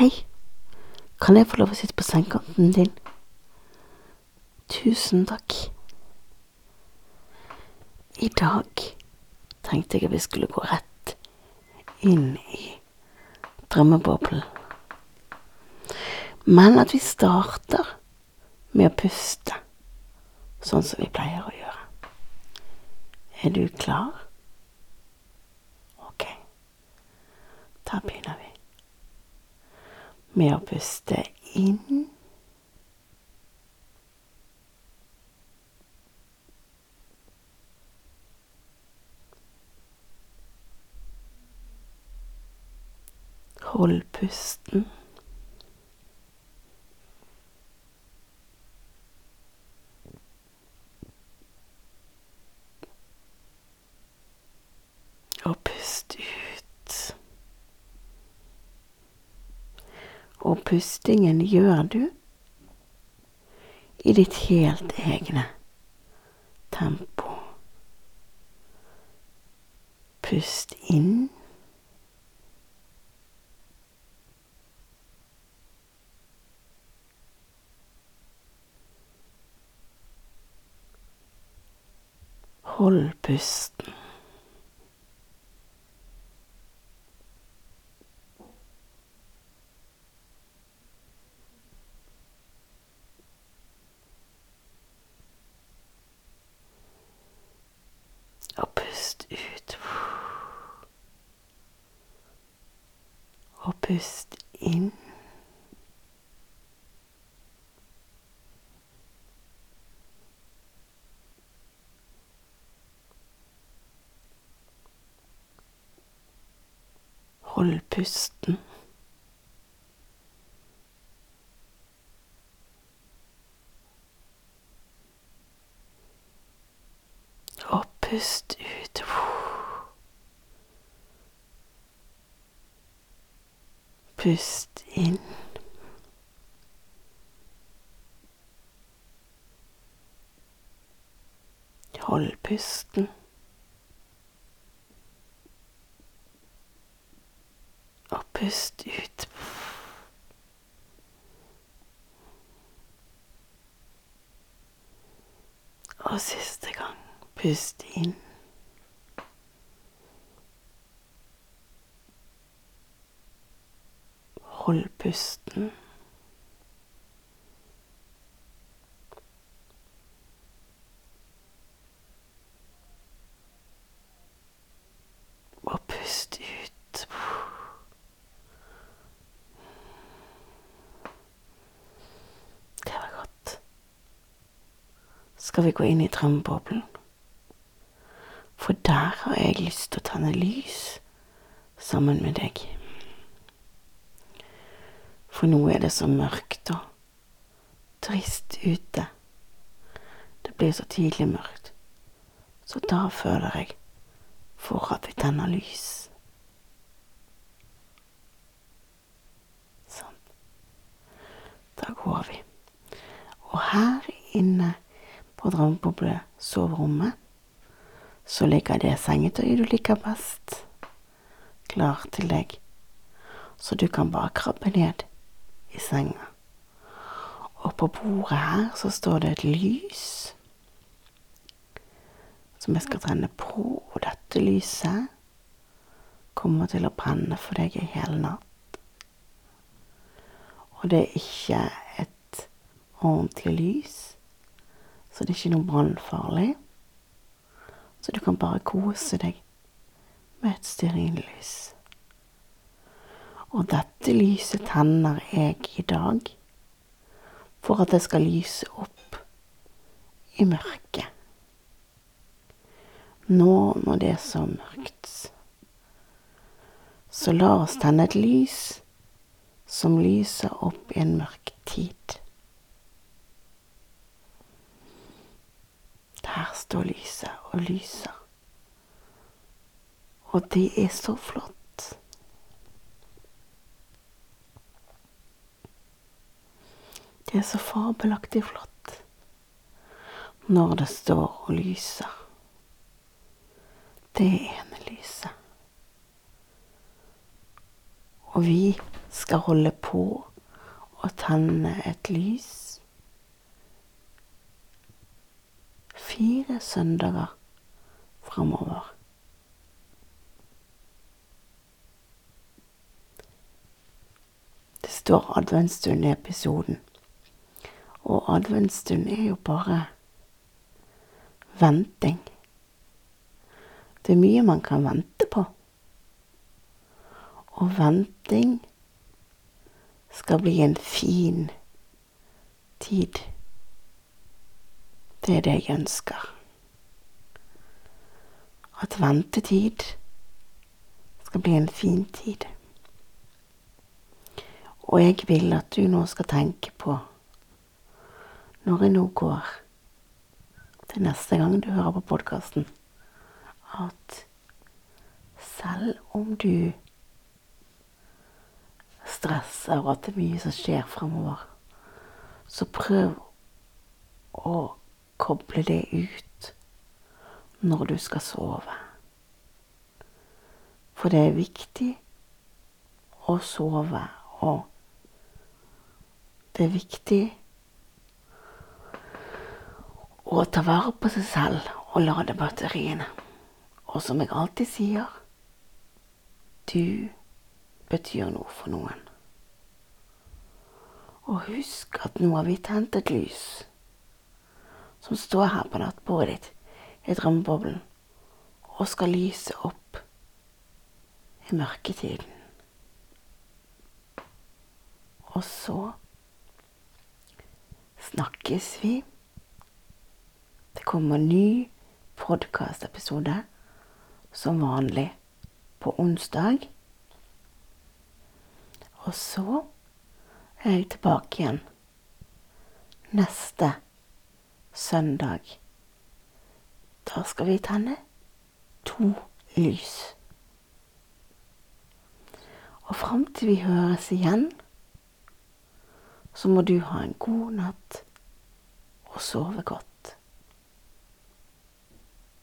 Hei, kan jeg få lov å sitte på sengekanten din? Tusen takk. I dag tenkte jeg at vi skulle gå rett inn i drømmeboblen. Men at vi starter med å puste, sånn som vi pleier å gjøre. Er du klar? Ok, da begynner vi med å puste inn. Hold pusten. Og pust ut. Og pustingen gjør du i ditt helt egne tempo. Pust inn. Hold pusten. Og pust ut. Og pust inn. Hold pusten. Og pust ut. Pust inn. Hold pusten. Og pust ut. Og siste gang. Pust inn. Hold pusten. Og pust ut. Det var godt. Skal vi gå inn i drømmeboblen? Har jeg lyst til å tenne lys sammen med deg. For nå er det så mørkt og trist ute. Det blir så tidlig mørkt. Så da føler jeg for at vi tenner lys. Sånn. Da går vi. Og her inne på drømmeboble-soverommet så ligger det sengetøyet du liker best, klar til deg. Så du kan bare krabbe ned i senga. Og på bordet her så står det et lys som jeg skal tenne på, og dette lyset kommer til å brenne for deg i hele natt. Og det er ikke et ordentlig lys, så det er ikke noe brannfarlig. Så du kan bare kose deg med et stearinlys. Og dette lyset tenner jeg i dag for at det skal lyse opp i mørket. Nå når det er så mørkt, så la oss tenne et lys som lyser opp i en mørk tid. Der står lyset og lyser. Og det er så flott. Det er så fabelaktig flott når det står og lyser. Det ene lyset. Og vi skal holde på å tenne et lys. Fire søndager framover. Det står adventsstund i episoden. Og adventsstund er jo bare venting. Det er mye man kan vente på. Og venting skal bli en fin tid. Det er det jeg ønsker. At ventetid skal bli en fin tid. Og jeg vil at du nå skal tenke på, når jeg nå går til neste gang du hører på podkasten, at selv om du stresser og at det er mye som skjer fremover, så prøv å koble det ut når du skal sove. For det er viktig å sove, og det er viktig å ta vare på seg selv og lade batteriene. Og som jeg alltid sier du betyr noe for noen. Og husk at nå har vi tent et lys som står her på nattbordet ditt i drømmeboblen og skal lyse opp i mørketiden. Og så snakkes vi. Det kommer ny podkastepisode som vanlig på onsdag. Og så er jeg tilbake igjen neste søndag. Da skal vi tenne to lys. Og fram til vi høres igjen, så må du ha en god natt og sove godt.